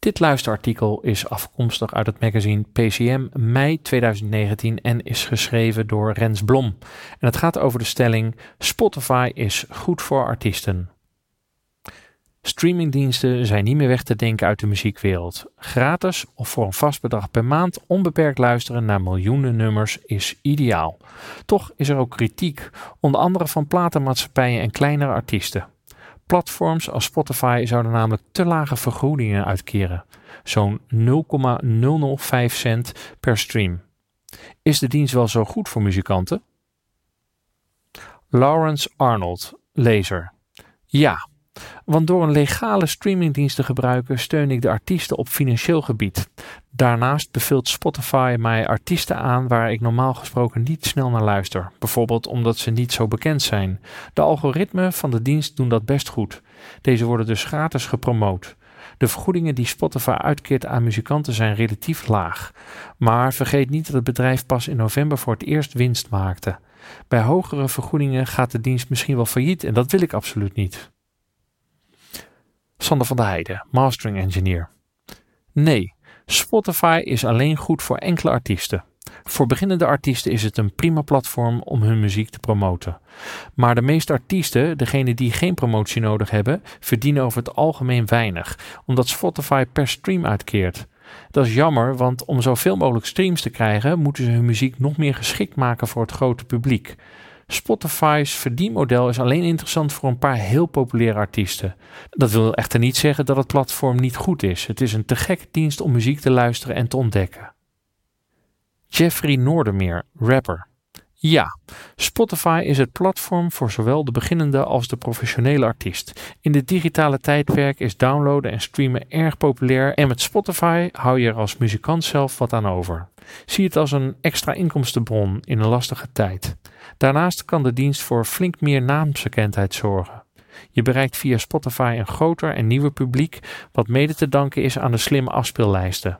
Dit luisterartikel is afkomstig uit het magazine PCM mei 2019 en is geschreven door Rens Blom. En het gaat over de stelling: Spotify is goed voor artiesten. Streamingdiensten zijn niet meer weg te denken uit de muziekwereld. Gratis of voor een vast bedrag per maand onbeperkt luisteren naar miljoenen nummers is ideaal. Toch is er ook kritiek, onder andere van platenmaatschappijen en kleinere artiesten. Platforms als Spotify zouden namelijk te lage vergoedingen uitkeren, zo'n 0,005 cent per stream. Is de dienst wel zo goed voor muzikanten? Lawrence Arnold, lezer. Ja, want door een legale streamingdienst te gebruiken steun ik de artiesten op financieel gebied. Daarnaast beveelt Spotify mij artiesten aan waar ik normaal gesproken niet snel naar luister, bijvoorbeeld omdat ze niet zo bekend zijn. De algoritmen van de dienst doen dat best goed. Deze worden dus gratis gepromoot. De vergoedingen die Spotify uitkeert aan muzikanten zijn relatief laag. Maar vergeet niet dat het bedrijf pas in november voor het eerst winst maakte. Bij hogere vergoedingen gaat de dienst misschien wel failliet en dat wil ik absoluut niet. Sander van der Heijden, mastering engineer. Nee, Spotify is alleen goed voor enkele artiesten. Voor beginnende artiesten is het een prima platform om hun muziek te promoten. Maar de meeste artiesten, degenen die geen promotie nodig hebben, verdienen over het algemeen weinig, omdat Spotify per stream uitkeert. Dat is jammer, want om zoveel mogelijk streams te krijgen, moeten ze hun muziek nog meer geschikt maken voor het grote publiek. Spotify's verdienmodel is alleen interessant voor een paar heel populaire artiesten. Dat wil echter niet zeggen dat het platform niet goed is. Het is een te gekke dienst om muziek te luisteren en te ontdekken. Jeffrey Noordermeer, rapper. Ja, Spotify is het platform voor zowel de beginnende als de professionele artiest. In dit digitale tijdperk is downloaden en streamen erg populair en met Spotify hou je er als muzikant zelf wat aan over. Zie het als een extra inkomstenbron in een lastige tijd. Daarnaast kan de dienst voor flink meer naamsbekendheid zorgen. Je bereikt via Spotify een groter en nieuwer publiek, wat mede te danken is aan de slimme afspeellijsten.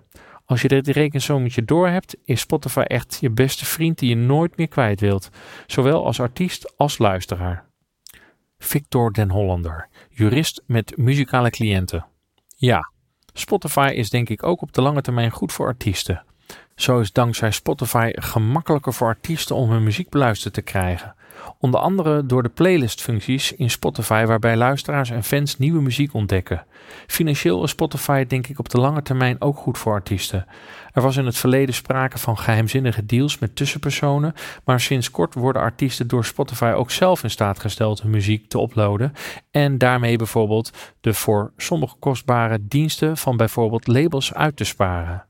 Als je dit rekensommetje door hebt, is Spotify echt je beste vriend die je nooit meer kwijt wilt, zowel als artiest als luisteraar. Victor den Hollander, jurist met muzikale cliënten. Ja, Spotify is denk ik ook op de lange termijn goed voor artiesten. Zo is dankzij Spotify gemakkelijker voor artiesten om hun muziek beluisterd te krijgen. Onder andere door de playlist-functies in Spotify, waarbij luisteraars en fans nieuwe muziek ontdekken. Financieel is Spotify denk ik op de lange termijn ook goed voor artiesten. Er was in het verleden sprake van geheimzinnige deals met tussenpersonen, maar sinds kort worden artiesten door Spotify ook zelf in staat gesteld hun muziek te uploaden en daarmee bijvoorbeeld de voor sommige kostbare diensten van bijvoorbeeld labels uit te sparen.